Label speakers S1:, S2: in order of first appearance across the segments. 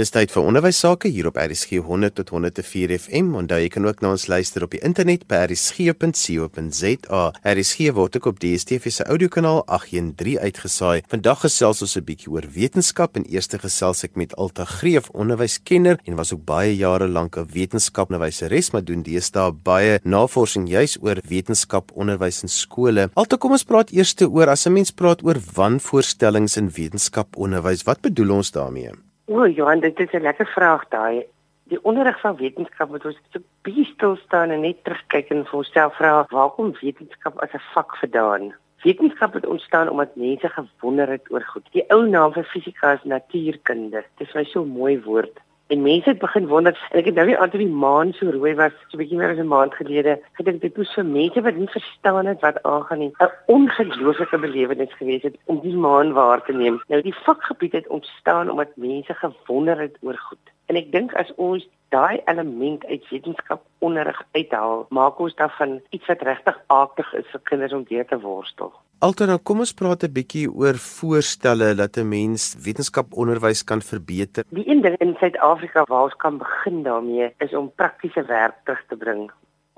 S1: Dis tyd vir onderwys sake hier op RSG 100 tot 104 FM. Onthou jy kan ook na ons luister op die internet by rsg.co.za. RSG word ook op DStv se audiokanaal 813 uitgesaai. Vandag gesels ons 'n bietjie oor wetenskap en eers gesels ek met Alta Greef, onderwyskenner en was ook baie jare lank 'n wetenskapnderwyseres, maar doen deesdae baie navorsing juis oor wetenskap onderwys in skole. Alta, kom ons praat eers oor as 'n mens praat oor wanvoorstellings in wetenskap onderwys. Wat bedoel ons daarmee?
S2: O, Johan, dit is 'n lekker vraag daai. Die onderrig van wetenskap moet ons so bietjie stil staan en net terugkyk en vir onsself vra, waar kom wetenskap as 'n vak vandaan? Wetenskap het ontstaan omdat mense gewonder het oor goed. Die ou naam vir fisika is natuurkunde. Dit is my so mooi woord. En mense het begin wonder, ek het nou weer aan toe die maan so rooi was, so 'n bietjie meer as 'n maand gelede, gedink dit moes vir mense wat nie verstaan het wat aangaan nie, 'n ongelooflike belewenis gewees het om die maan waar te neem. Nou die vakgebied het ontstaan omdat mense gewonder het oor goed. En ek dink as ons daai element uit wetenskap onderrig uithaal, maak ons daarvan iets wat regtig aardig is vir kinders om deur te worstel.
S1: Altoe nou kom ons praat 'n bietjie oor voorstelle dat 'n mens wetenskap onderwys kan verbeter.
S2: Die een ding in Suid-Afrika waar ons kan begin daarmee is om praktiese werk terug te bring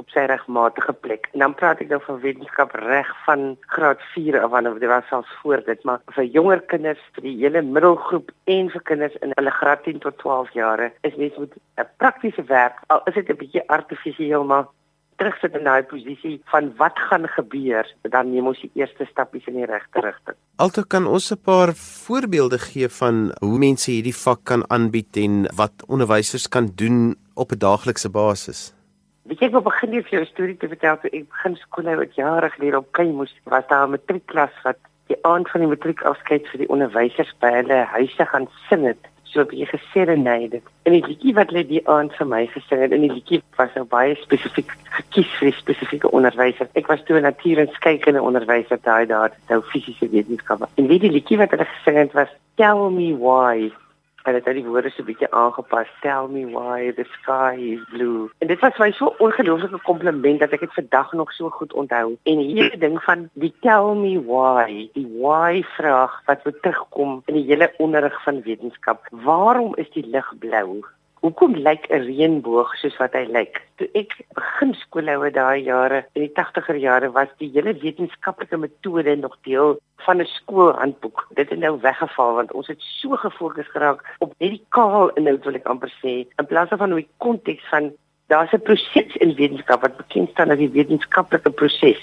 S2: op sy regmatige plek. En dan praat ek nou van wetenskap reg van graad 4 af of dit was selfs voor dit, maar vir jonger kinders, vir die hele middelgroep en vir kinders in hulle graad 10 tot 12 jare is mens moet 'n praktiese werk, al is dit 'n bietjie artifisieel maar terugsit in daai posisie van wat gaan gebeur, dan neem ons die eerste stappies in die regte rigting.
S1: Alto kan ons 'n paar voorbeelde gee van hoe mense hierdie vak kan aanbied en wat onderwysers kan doen op 'n daaglikse basis.
S2: Weet jy ek wil begin vir jou 'n storie te vertel toe ek begin skool nou wat jare gelede op Kaimoes was daar 'n matriekklas wat die aand van die matriekafskeid vir die onderwysers by hulle huise gaan sing het so 'n bietjie geserenade. En die liedjie wat hulle die aand vir my gesing het, en die liedjie was nou baie spesifiek gekies vir 'n spesifieke onderwyser. Ek was toe 'n natuur- en skeikunde onderwyser daai daar, nou fisiese wetenskappe. En die liedjie wat hulle gesing het was Tell me why en dit het die woorde so bietjie aangepas. Tell me why the sky is blue. En dit was vir my so ongelooflike kompliment dat ek dit vandag nog so goed onthou. En hierdie ding van die tell me why, die why vraag wat weer terugkom in die hele onderrig van wetenskap. Waarom is die lig blou? Hoekom lyk 'n reënboog soos wat hy lyk? Toe ek begin skoolhou daai jare in die 80er jare was die hele wetenskaplike metode nog deel van 'n skoolhandboek. Dit het nou weggeval want ons het so gefokus geraak op net die kaal inhoud wil ek amper sê in plaas van die konteks van daar's 'n proses in wetenskap wat bekend staan as die wetenskaplike proses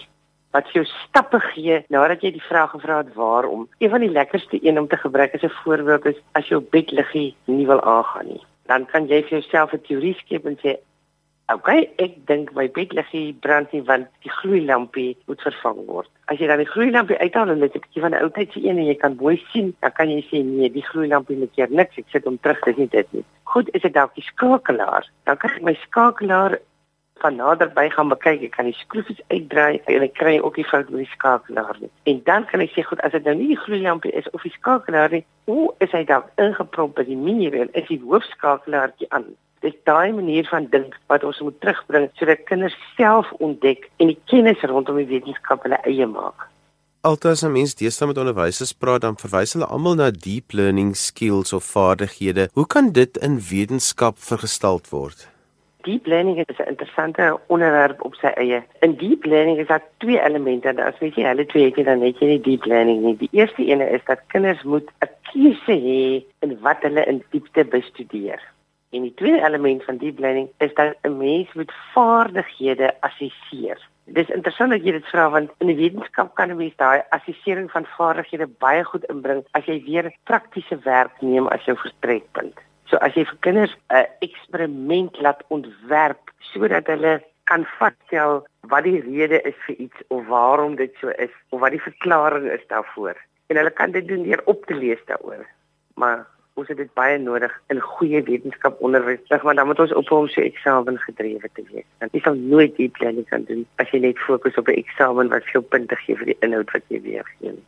S2: wat jou stappe gee nadat jy die vraag gevra het waarom. Een van die lekkerste een om te gebruik as 'n voorbeeld is as jou bedliggie nie wil aangaan nie dan kan jy vir jouself 'n teorie skep en sê, "Oké, okay, ek dink my bedliggie brand nie want die gloeilampie moet vervang word." As jy dan die gloeilampie uithaal en dit 'n bietjie van 'n ou tyd se een en jy kan mooi sien, dan kan jy sê, "Nee, die gloeilampie moet keer niks, ek sit hom terug, dis nie dit nie." Goed, is dit dalk die skakelaar? Dan kan ek my skakelaar van naderby gaan bekyk, ek kan die skroefies uitdraai en ek kry ook die fout met die skakelaar nie. En dan kan ek sê goed, as dit nou nie die gloeilampie is of die skakelaar nie, hoe is hy dan ingeprop by die en is die hoofskakelaartjie aan? Dis daai manier van dink wat ons moet terugbring sodat kinders self ontdek en die kennis rondom die wetenskap hulle eie maak.
S1: Altes mens deesdae met onderwysers praat dan verwys hulle almal na deep learning skills of vaardighede. Hoe kan dit in wetenskap vergestald word?
S2: Deep learning is 'n interessante onderwerp op sy eie. In deep learning is daar twee elemente. As jy sê hulle twee het jy dan net nie deep learning nie. Die eerste ene is dat kinders moet 'n keuse hê in wat hulle in diepte bestudeer. En die tweede element van deep learning is dat 'n mens moet vaardighede assesseer. Dit is interessant dat jy dit vra want in die wetenskap kan 'n mens daai assessering van vaardighede baie goed inbring as jy weer praktiese werk neem as jou vertrekpunt. So as jy vir kinders 'n eksperiment laat ontwerp sodat hulle kan vatstel wat die rede is vir iets of waarom dit so is of wat die verklaring is daarvoor. En hulle kan dit doen deur op te lees daaroor. Maar ons het dit baie nodig in goeie wetenskap onderwys, maar dan moet ons op hom so eksamen gedrewe te wees. Want jy sal nooit die planning kan doen as jy net fokus op 'n eksamen wat veel punte gee vir die inhoud wat jy weergee nie.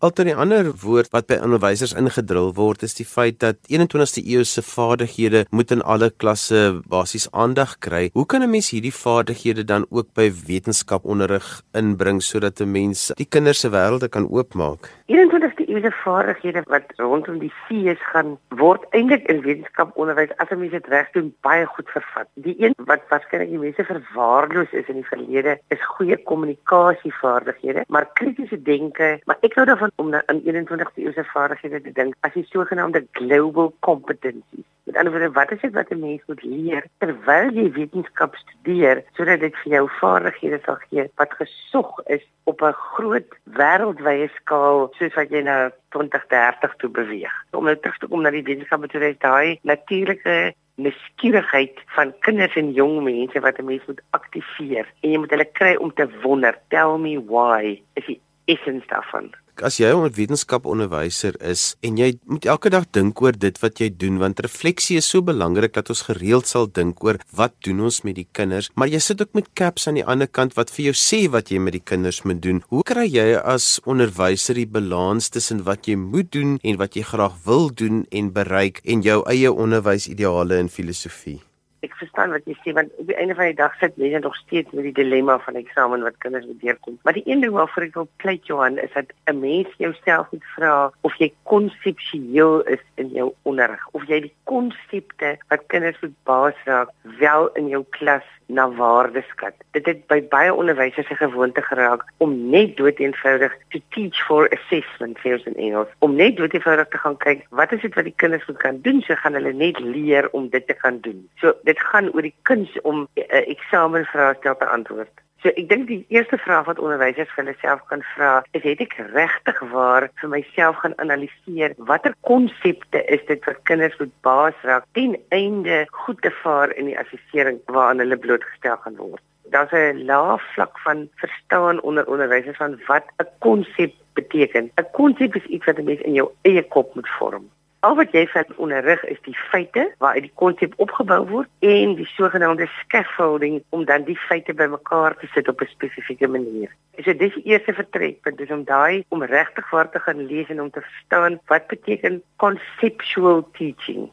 S1: Alter die ander woord wat by onderwysers ingedrul word is die feit dat 21ste eeu se vaardighede moet in alle klasse basies aandag kry. Hoe kan 'n mens hierdie vaardighede dan ook by wetenskaponderrig inbring sodat 'n mens die kinders se wêrelde kan oopmaak?
S2: 21ste eeu se vaardighede wat rondom die fees gaan word eintlik in wetenskaponderwys as 'n mens dit reg doen baie goed vervat. Die een wat waarskynlik die mense verwaarloos is in die verlede is goeie kommunikasievaardighede, maar kritiese denke, maar ek hou daarvan om na in 21ste eeuse vaardighede te dink as die sogenaamde global competencies. Met ander woorde, wat is dit wat 'n mens moet leer terwyl jy wetenskap studeer sodat dit vir jou vaardighede sal gee wat gesog is op 'n groot wêreldwye skaal soos wat jy nou 2030 toe beweeg. Om nou terug te kom na die wetenskap toe is daai natuurlike nuuskierigheid van kinders en jong mense wat 'n mens moet aktiveer en jy moet hulle kry om te wonder, tell me why, is die essens daarvan
S1: as jy 'n wetenskaponderwyser is en jy moet elke dag dink oor dit wat jy doen want refleksie is so belangrik dat ons gereeld sal dink oor wat doen ons met die kinders maar jy sit ook met caps aan die ander kant wat vir jou sê wat jy met die kinders moet doen. Hoe kry jy as onderwyser die balans tussen wat jy moet doen en wat jy graag wil doen en bereik en jou eie onderwysideale en filosofie
S2: ek verstaan wat jy sê want op die einde van die dag sit mense nog steeds met die dilemma van eksamen wat kinders moet deurkom. Maar die een ding waarvoor ek wil pleit Johan is dat 'n mens jouself moet vra of jy konseptueel is in jou onderrig of jy die konsepte wat kinders moet baas raak wel in jou klas na waarde skat. Dit het by baie onderwysers se gewoonte geraak om net dood eenvoudig to teach for assessment feels in Engels. Om net dood eenvoudig te gaan kyk wat is dit wat die kinders moet kan doen, so gaan hulle net leer om dit te kan doen. So dit gaan oor die kuns om 'n uh, eksamenvraestel te antwoord. So ek dink die eerste vraag wat onderwysers vir hulle self kan vra, is het ek regtig waar vir myself gaan analiseer watter konsepte is dit wat kinders moet baas raak ten einde goed te vaar in die assessering waaraan hulle blootgestel gaan word. Daar's 'n lae vlak van verstaan onder onderwysers van wat 'n konsep beteken. 'n Konsep is iets wat 'n mens in jou eie kop moet vorm. Al wat jy van onderrig is die feite waaruit die konsep opgebou word en die sogenaamde scaffolding om dan die feite bymekaar te sit op 'n spesifieke manier. So dis die eerste vertrekpunt, dis om daai om regtig waar te gaan lees en om te verstaan wat beteken conceptual teaching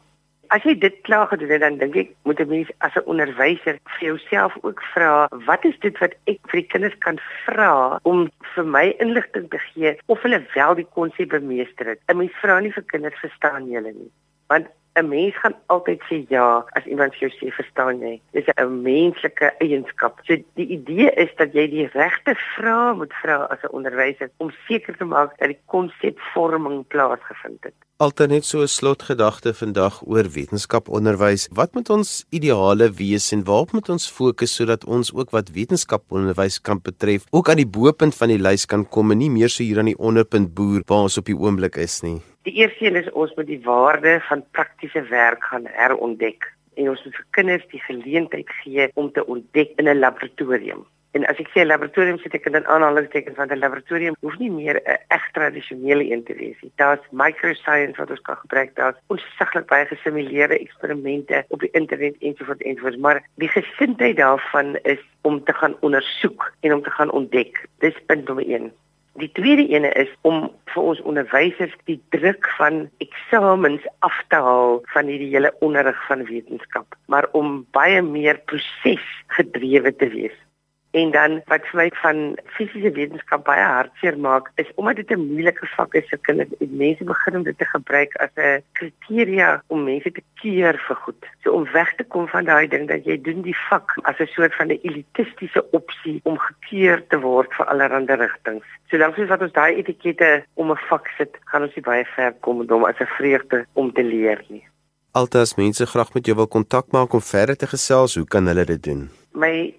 S2: as jy dit klaar gedoen het, dan dink ek moet 'n mens as 'n onderwyser vir jouself ook vra, wat is dit wat ek vir die kinders kan vra om vir my inligting te gee of hulle wel die konsep bemeester het? 'n Mens vra nie vir kinders verstaan julle nie. Want 'n mens gaan altyd sê ja as iemand vir jou sê verstaan jy. Dis 'n menslike eienskap. So die idee is dat jy die regte vrae moet vra as 'n onderwyser om seker te maak dat die konsepvorming plaasgevind het.
S1: Altyd net so 'n slotgedagte vandag oor wetenskaponderwys. Wat moet ons ideale wees en waarop moet ons fokus sodat ons ook wat wetenskaponderwys kan betref, ook aan die bo-punt van die lys kan kom en nie meer so hier aan die onderpunt boer waar ons op die oomblik is nie.
S2: Die eerste een is ons moet die waarde van praktiese werk gaan herontdek en ons moet vir kinders die geleentheid gee om te ontdek in 'n laboratorium. En as ek sê laboratorium sit ek in aanhalingstekens want 'n laboratorium hoef nie meer 'n reg tradisionele een te wees nie. Daar's microscience wat ons kan gebruik. Daar's onsigbaar baie gesimuleerde eksperimente op die internet ensovoorts ensovoorts, maar die gesindheid daarvan is om te gaan ondersoek en om te gaan ontdek. Dis punt nommer 1. Die tweede ene is om vir ons onderwysers die druk van eksamens af te haal van hierdie hele onderrig van wetenskap, maar om baie meer prosesgedrewe te wees. En dan wat vir my van fisiese wetenskap baie hartseer maak, is omdat dit 'n moeilike vak is vir kinders, en mense begin om dit te gebruik as 'n kriteria om mense te keer vir goed. So om weg te kom van daai ding dat jy doen die vak as 'n soort van 'n elitistiese opsie om gekeer te word vir allerlei rigtings. So dan sê wat ons daai etikette om 'n vak sit, gaan ons nie baie ver kom om as 'n vreugde om te leer nie.
S1: Altas mense graag met jou wil kontak maak om verder te gesels, hoe kan hulle dit doen?
S2: My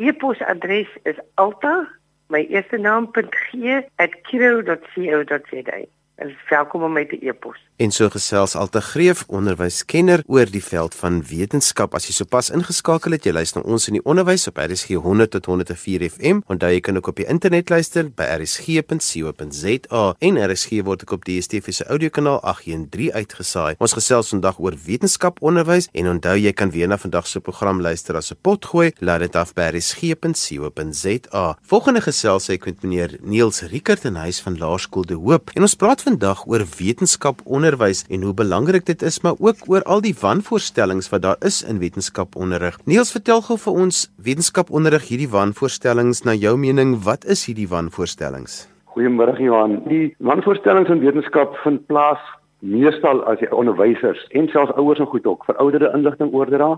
S2: E-posadres is alta my eerste naam.g@kiro.co.za. En welkom om my te e-pos.
S1: En so gesels Alte Greef, onderwyskenner oor die veld van wetenskap. As jy sopas ingeskakel het, jy luister ons in die onderwys op RSG 100 tot 104 FM. Onthou jy kan ook op die internet luister by rsg.co.za en RSG word ook op die DSTV se audiokanaal 813 uitgesaai. Ons gesels vandag oor wetenskap onderwys en onthou jy kan weer na vandag se program luister as 'n potgooi. Laat dit af by rsg.co.za. Volgende gesels ek met meneer Niels Rickert in huis van Laerskool De Hoop en ons praat vandag oor wetenskap onderwys en hoe belangrik dit is, maar ook oor al die wanvoorstellings wat daar is in wetenskaponderrig. Niels, vertel gou vir ons wetenskaponderrig hierdie wanvoorstellings na jou mening, wat is hierdie wanvoorstellings?
S3: Goeiemôre Johan. Die wanvoorstellings in wetenskap vind plaas meestal as die onderwysers en selfs ouers en goed ook verouderde inligting oordra,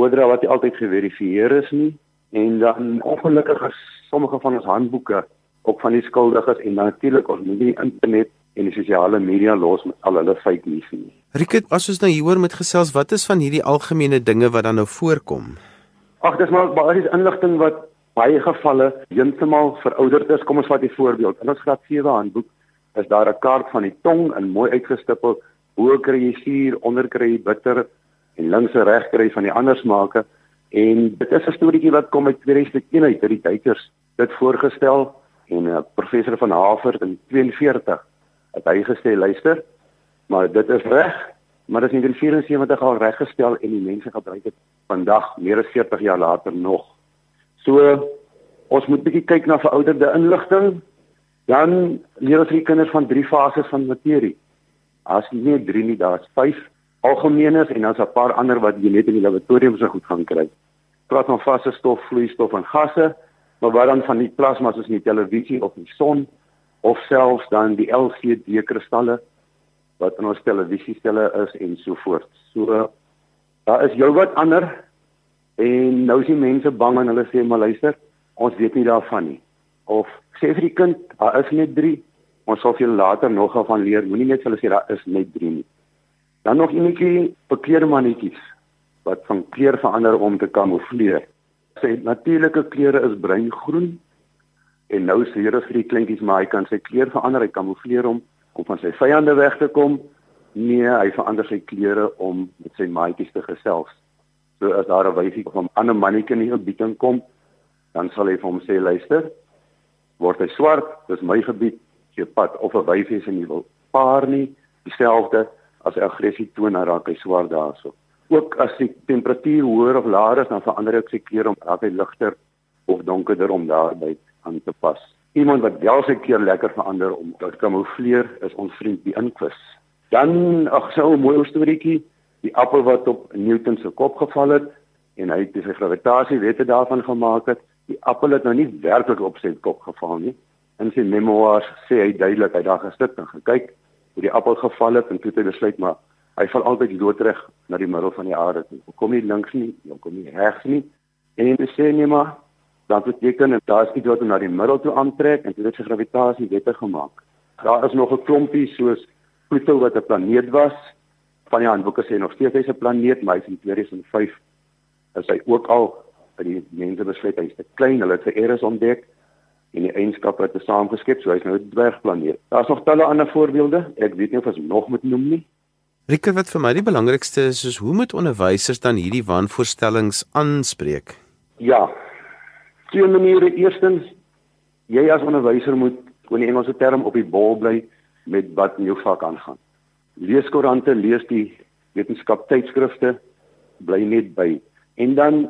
S3: oordra wat nie altyd geverifieer is nie en dan ongelukkig is sommige van ons handboeke ook van die skuldiges en natuurlik ons moet die internet en die sosiale media los met al hulle fake nuus nie.
S1: Riket, as ons nou hieroor met gesels, wat is van hierdie algemene dinge wat dan nou voorkom?
S3: Ag, dis maar basies inligting wat baie gevalle heeltemal verouderd is. Kom ons vat 'n voorbeeld. In ons graad 7 handboek is daar 'n kaart van die tong in mooi uitgestippel. Bo kry jy suur, onder kry jy bitter en links en reg kry jy van die ander smake. En dit is 'n storieetjie wat kom uit 2001 uit, dit die Duitsers dit voorgestel en 'n uh, professor van Harvard in 42 het hy gesê luister, maar dit is reg, maar dit is in 74 al reggestel en die mense gebruik dit vandag meer as 40 jaar later nog. So ons moet bietjie kyk na verouderde inligting. Dan leer ons die kinders van drie fases van materie. As nie drie nie, daar's vyf algemeenes en dan's 'n paar ander wat jy net in die laboratorium so goed gaan kry. Praat van vaste stof, vloeistof en gasse, maar wat dan van die plasma soos in die televisie of die son of selfs dan die LCD kristalle wat in ons televisiestelle is en so voort. So daar is jou wat ander en nou is die mense bang en hulle sê maar luister, ons weet nie daarvan nie. Of sê vir die kind, daar is net 3. Ons sal veel later nog van leer. Moenie net hulle sê daar is net 3 nie. Dan nog enetjie bekleermannetjies wat van kleur verander om te kamoufleer. Sy natuurlike kleure is bruingroen en nou sê hier is vir die kleintjies maar hy kan sy kleur verander, hy kamoufleer hom om van sy vyande weg te kom. Nee, hy verander sy kleure om met sy maatjies te gesels. So as daar 'n wyfie of 'n ander mannetjie in die gebied inkom, dan sal hy vir hom sê luister, word hy swart, dis my gebied, jy pad of 'n wyfie is in die wil paar nie, dieselfde as hy aggressie toon, dan raak hy swart daarso. Ook as die temperatuur hoër of laer is, dan verander hy sy kleure om raak hy ligter of donkerder om daarby aan te pas. Iemand wat wel sy keer lekker verander om te kamoufleer is ons vriend die inkwis. Dan ag so 'n mooi storieetjie, die appel wat op Newton se kop geval het en hy het sy gravitasiewette daarvan gemaak het. Die appel het nou nie werklik op sy kop geval nie. In sy memoirs sê hy duidelik hy daar gesit en gekyk hoe die appel geval het en toe het hy besluit maar hy val altyd loodreg na die middel van die aarde toe. Kom nie links nie, kom nie regs nie. En hy sê nee maar dan beteken dit daar is iets wat na die middel toe aantrek en dit het sy gravitasie wette gemaak. Daar is nog 'n klompie soos Pluto wat 'n planeet was. Van die handboeke sê nog steeds hy's 'n planeet, maar hy's in 2005 is hy ook al by die mense besluit hy's te klein, hulle het sy Eris ontdek en die eienskappe het saamgeskep, so hy's nou 'n dwergplaneet. Daar's nog talle ander voorbeelde. Ek weet nie of ons nog moet noem nie.
S1: Rikke wat vir my die belangrikste is, is hoe moet onderwysers dan hierdie wanvoorstellings aanspreek?
S3: Ja, twee maniere. Eerstens, jy as onderwyser moet in die Engelse term op die bol bly met wat in jou vak aangaan. Lees koerante, lees die wetenskap tydskrifte, bly net by. En dan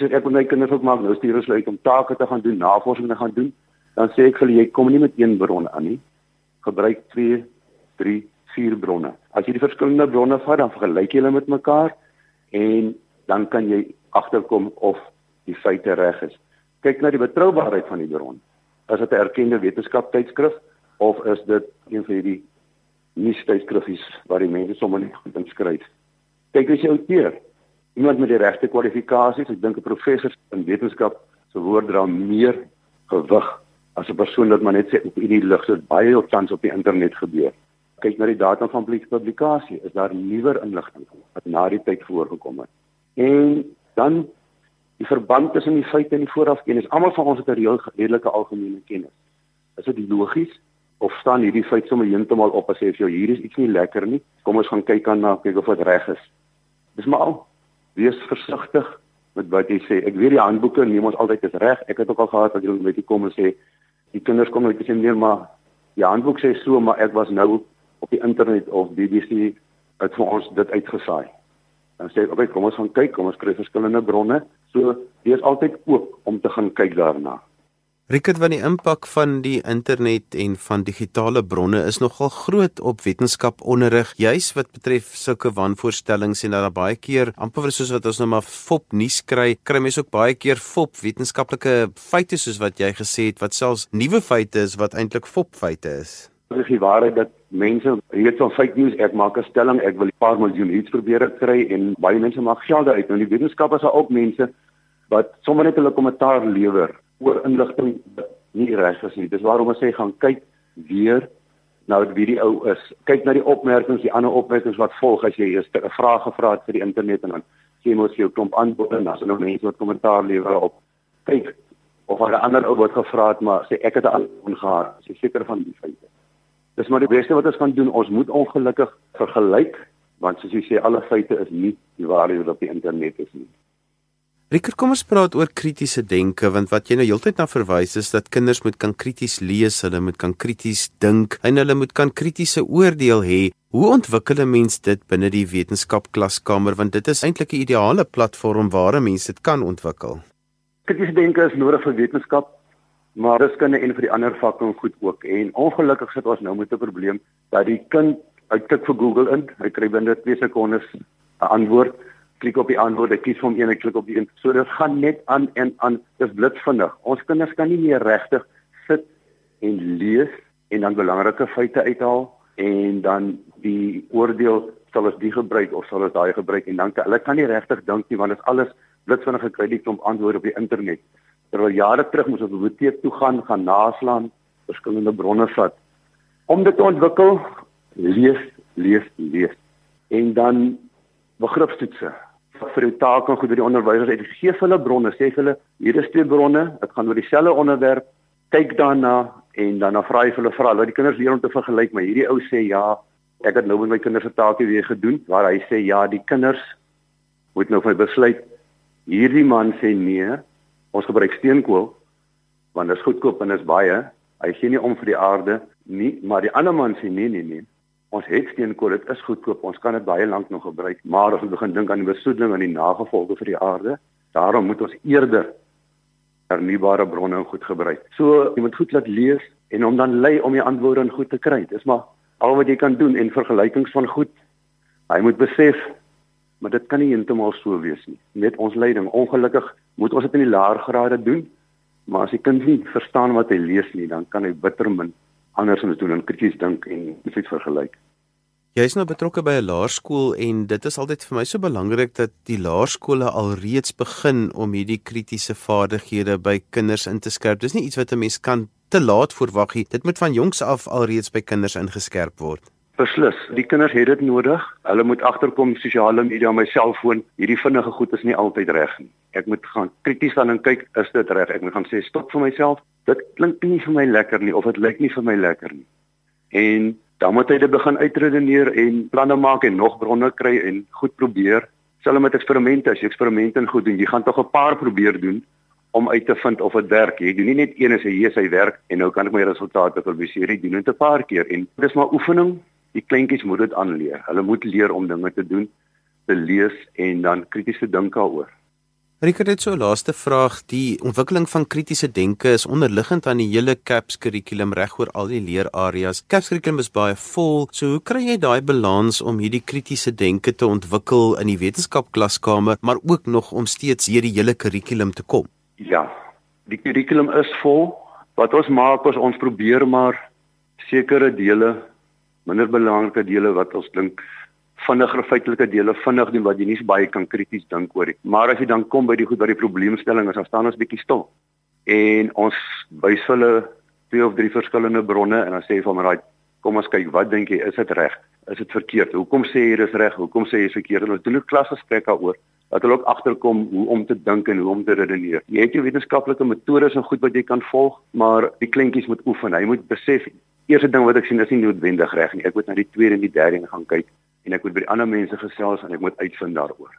S3: sê ek met my kinders ook maak nou stuur hulle uit om take te gaan doen, navorsing te gaan doen, dan sê ek vir hulle jy kom nie met een bron aan nie. Gebruik 2, 3, 4 bronne. As jy die verskillende bronne vat, dan vergelyk jy hulle met mekaar en dan kan jy agterkom of die feite reg is kyk na die betroubaarheid van die bron. Is dit 'n erkende wetenskaptydskrif of is dit een van hierdie nuustydskriffies waar die mense sommer net goed inskryf? Kyk as jy outeer. Iemand met die regte kwalifikasies, ek dink 'n professor in wetenskap se woord dra meer gewig as 'n persoon wat maar net sê op hierdie lig so baie op tans op die internet gebeur. Kyk na die data van publikasie, is daar nuwer inligting wat na die tyd voorgekom het. En dan die verband tussen die feite en die voorafkennis. Almal van ons het 'n redelike algemene kennis. Is dit logies of staan hierdie feit sommer heeltemal op as jy sê hier is iets nie lekker nie. Kom ons gaan kyk aan na kyk of dit reg is. Dis maar al. Wees versigtig met wat jy sê. Ek weet die handboeke neem ons altyd is reg. Ek het ook al gehad dat jy met die kom en sê die kinders kom net sê nee maar die handboek sê so maar ek was nou op die internet of BBC het vir ons dit uitgesaai. Dan sê ek, okay, kom ons gaan kyk, kom ons kry verskillende bronne. So, jy is altyd oop om te gaan kyk daarna.
S1: Rickert van die impak van die internet en van digitale bronne is nogal groot op wetenskaponderrig juis wat betref sulke wanvoorstellings en dat daar baie keer amper soos wat ons nou maar fop nuus kry kry mense ook baie keer fop wetenskaplike feite soos wat jy gesê het wat selfs nuwe feite is wat eintlik fop feite is
S3: is die waarheid dat mense weet van fake news ek maak 'n stelling ek wil 'n paar miljoen hits probeer kry en baie mense maak geld uit nou die wetenskap is ook mense wat sommer net hulle kommentaar lewer oor inligting nie reg is nie. Dis waarom ek sê gaan kyk weer nou wie die ou is. Kyk na die opmerkings die ander opmerkings wat volg as jy eers 'n vraag gevra het vir die internet en dan sien mos jy 'n klomp antwoorde en dan is nog mense wat kommentaar lewer op. Kyk of 'n ander ou wat gevra het maar sê ek het 'n antwoord gehad is jy seker van die feite Dis maar die beste wat ons kan doen. Ons moet ongelukkig vergelyk want soos jy sê alle feite is nie die waarheid wat op die internet is nie.
S1: Rikker, kom ons praat oor kritiese denke want wat jy nou heeltyd na verwys is dat kinders moet kan krities lees, hulle moet kan krities dink en hulle moet kan kritiese oordeel hê. Hoe ontwikkel 'n mens dit binne die wetenskapklaskamer want dit is eintlik 'n ideale platform waar 'n mens dit kan ontwikkel.
S3: Kritiese denke is nodig vir wetenskap maar wiskunde en vir die ander vakke goed ook. En ongelukkig sit ons nou met 'n probleem dat die kind uitkyk vir Google in, hy kry binne 2 sekondes 'n antwoord, klik op die antwoord, hy kies hom een en klik op die een. So dit gaan net aan en aan, dis blitsvinnig. Ons kinders kan nie meer regtig sit en lees en dan belangrike feite uithaal en dan die oordeel sal ons die gebruik of sal ons daai gebruik en dan hulle kan nie regtig dink nie want dit is alles blitsvinnig gekry die klomp antwoorde op die internet terwyl jare terug moes ons biblioteek toe gaan, gaan naslaan, verskillende bronne vat. Om dit te ontwikkel, lees, lees, lees. En dan begripstoetse. Vir die taak en goed vir die onderwysers uit gee hulle bronne, sê hulle hier is twee bronne, dit gaan oor dieselfde onderwerp, kyk daarna en dan vra jy hulle vra, laat die kinders leer om te vergelyk, maar hierdie ou sê ja, ek het nou met my kinders se taakie weer gedoen waar hy sê ja, die kinders moet nou vir besluit hierdie man sê nee Ons gebruik steenkool want dit is goedkoop en is baie. Hy gee nie om vir die aarde nie, maar die ander man sê nee nee nee. Ons het steenkool, dit is goedkoop. Ons kan dit baie lank nog gebruik, maar ons begin dink aan die besoedeling en die nagevolge vir die aarde, daarom moet ons eerder hernubare bronne goed gebruik. So jy moet goed laat lees en om dan lei om die antwoorde in goed te kry. Dis maar al wat jy kan doen en vergelykings van goed. Hy moet besef maar dit kan nie heeltemal so wees nie. Met ons leiding, ongelukkig moet ons dit in die laer grade doen. Maar as die kind nie verstaan wat hy lees nie, dan kan hy bitter min anders moet doen en krities dink en iets vergelyk.
S1: Jy is nou betrokke by 'n laerskool en dit is altyd vir my so belangrik dat die laerskole alreeds begin om hierdie kritiese vaardighede by kinders in te skerp. Dis nie iets wat 'n mens kan te laat voorwag nie. Dit moet van jongs af alreeds by kinders ingeskerp word.
S3: Beslis, die kinders het dit nodig. Hulle moet agterkom sosiale media, my selfoon, hierdie vinnige goed is nie altyd reg nie. Ek moet gaan krities aan en kyk, is dit reg? Ek moet gaan sê stop vir myself. Dit klink nie vir my lekker nie of dit lyk nie vir my lekker nie. En dan moet hy dit begin uitredeneer en planne maak en nog bronne kry en goed probeer. Selfs met eksperimente, as jy eksperimente en goed doen, jy gaan tog 'n paar probeer doen om uit te vind of dit werk. Jy doen nie net een en sê hier is hy werk en nou kan ek my resultate publiseer. Jy doen dit 'n paar keer en dis maar oefening die kleintjies moet dit aanleer. Hulle moet leer om dinge te doen, te lees en dan krities te dink daaroor.
S1: Rikert het so laaste vraag. Die ontwikkeling van kritiese denke is onderliggend aan die hele CAPS kurrikulum regoor al die leerareas. CAPS kurrikulum is baie vol. So hoe kry jy daai balans om hierdie kritiese denke te ontwikkel in die wetenskapklaskamer, maar ook nog om steeds hierdie hele kurrikulum te kom?
S3: Ja. Die kurrikulum is vol. Wat ons maak is ons probeer maar sekere dele minder belangrike dele wat ons dink vinniger feitelike dele vinnig doen wat jy nie baie kan krities dink oor nie. Maar as jy dan kom by die goed wat die probleemstelling is, dan staan ons bietjie stil. En ons wys hulle twee of drie verskillende bronne en dan sê jy van right, kom ons kyk, wat dink jy, is dit reg? Is dit verkeerd? Hoekom sê jy dis reg? Hoekom sê jy verkeerd? Ons doen 'n klasgesprek daaroor dat hulle ook agterkom hoe om te dink en hoe om te redeneer. Jy het jou wetenskaplike metodes en goed wat jy kan volg, maar die kleintjies moet oefen. Hy moet besef eerste ding wat ek sien is nie noodwendig reg nie. Ek moet na die tweede en die derde een gaan kyk en ek moet by die ander mense gesels en ek moet uitvind daaroor.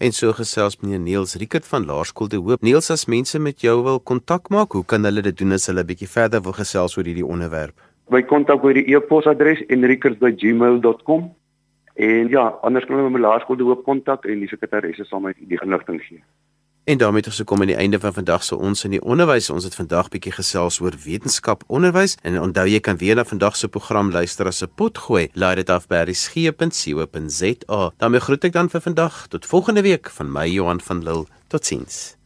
S1: En so gesels meneer Niels Rickert van Laerskool De Hoop. Niels, as mense met jou wil kontak maak, hoe kan hulle dit doen as hulle 'n bietjie verder wil gesels oor hierdie onderwerp?
S3: My kontak by die e-posadres enrickert@gmail.com. En ja, anders kan hulle my Laerskool De Hoop kontak en die sekretaresse sal my die inligting gee.
S1: En daarmee het ons gekom aan die einde van vandag se ons in die onderwys. Ons het vandag bietjie gesels oor wetenskap onderwys en onthou jy kan weer na vandag se program luister as 'n pot gooi. Laai dit af by resgep.co.za. daarmee groet ek dan vir vandag tot volgende week van my Johan van Lille. Totsiens.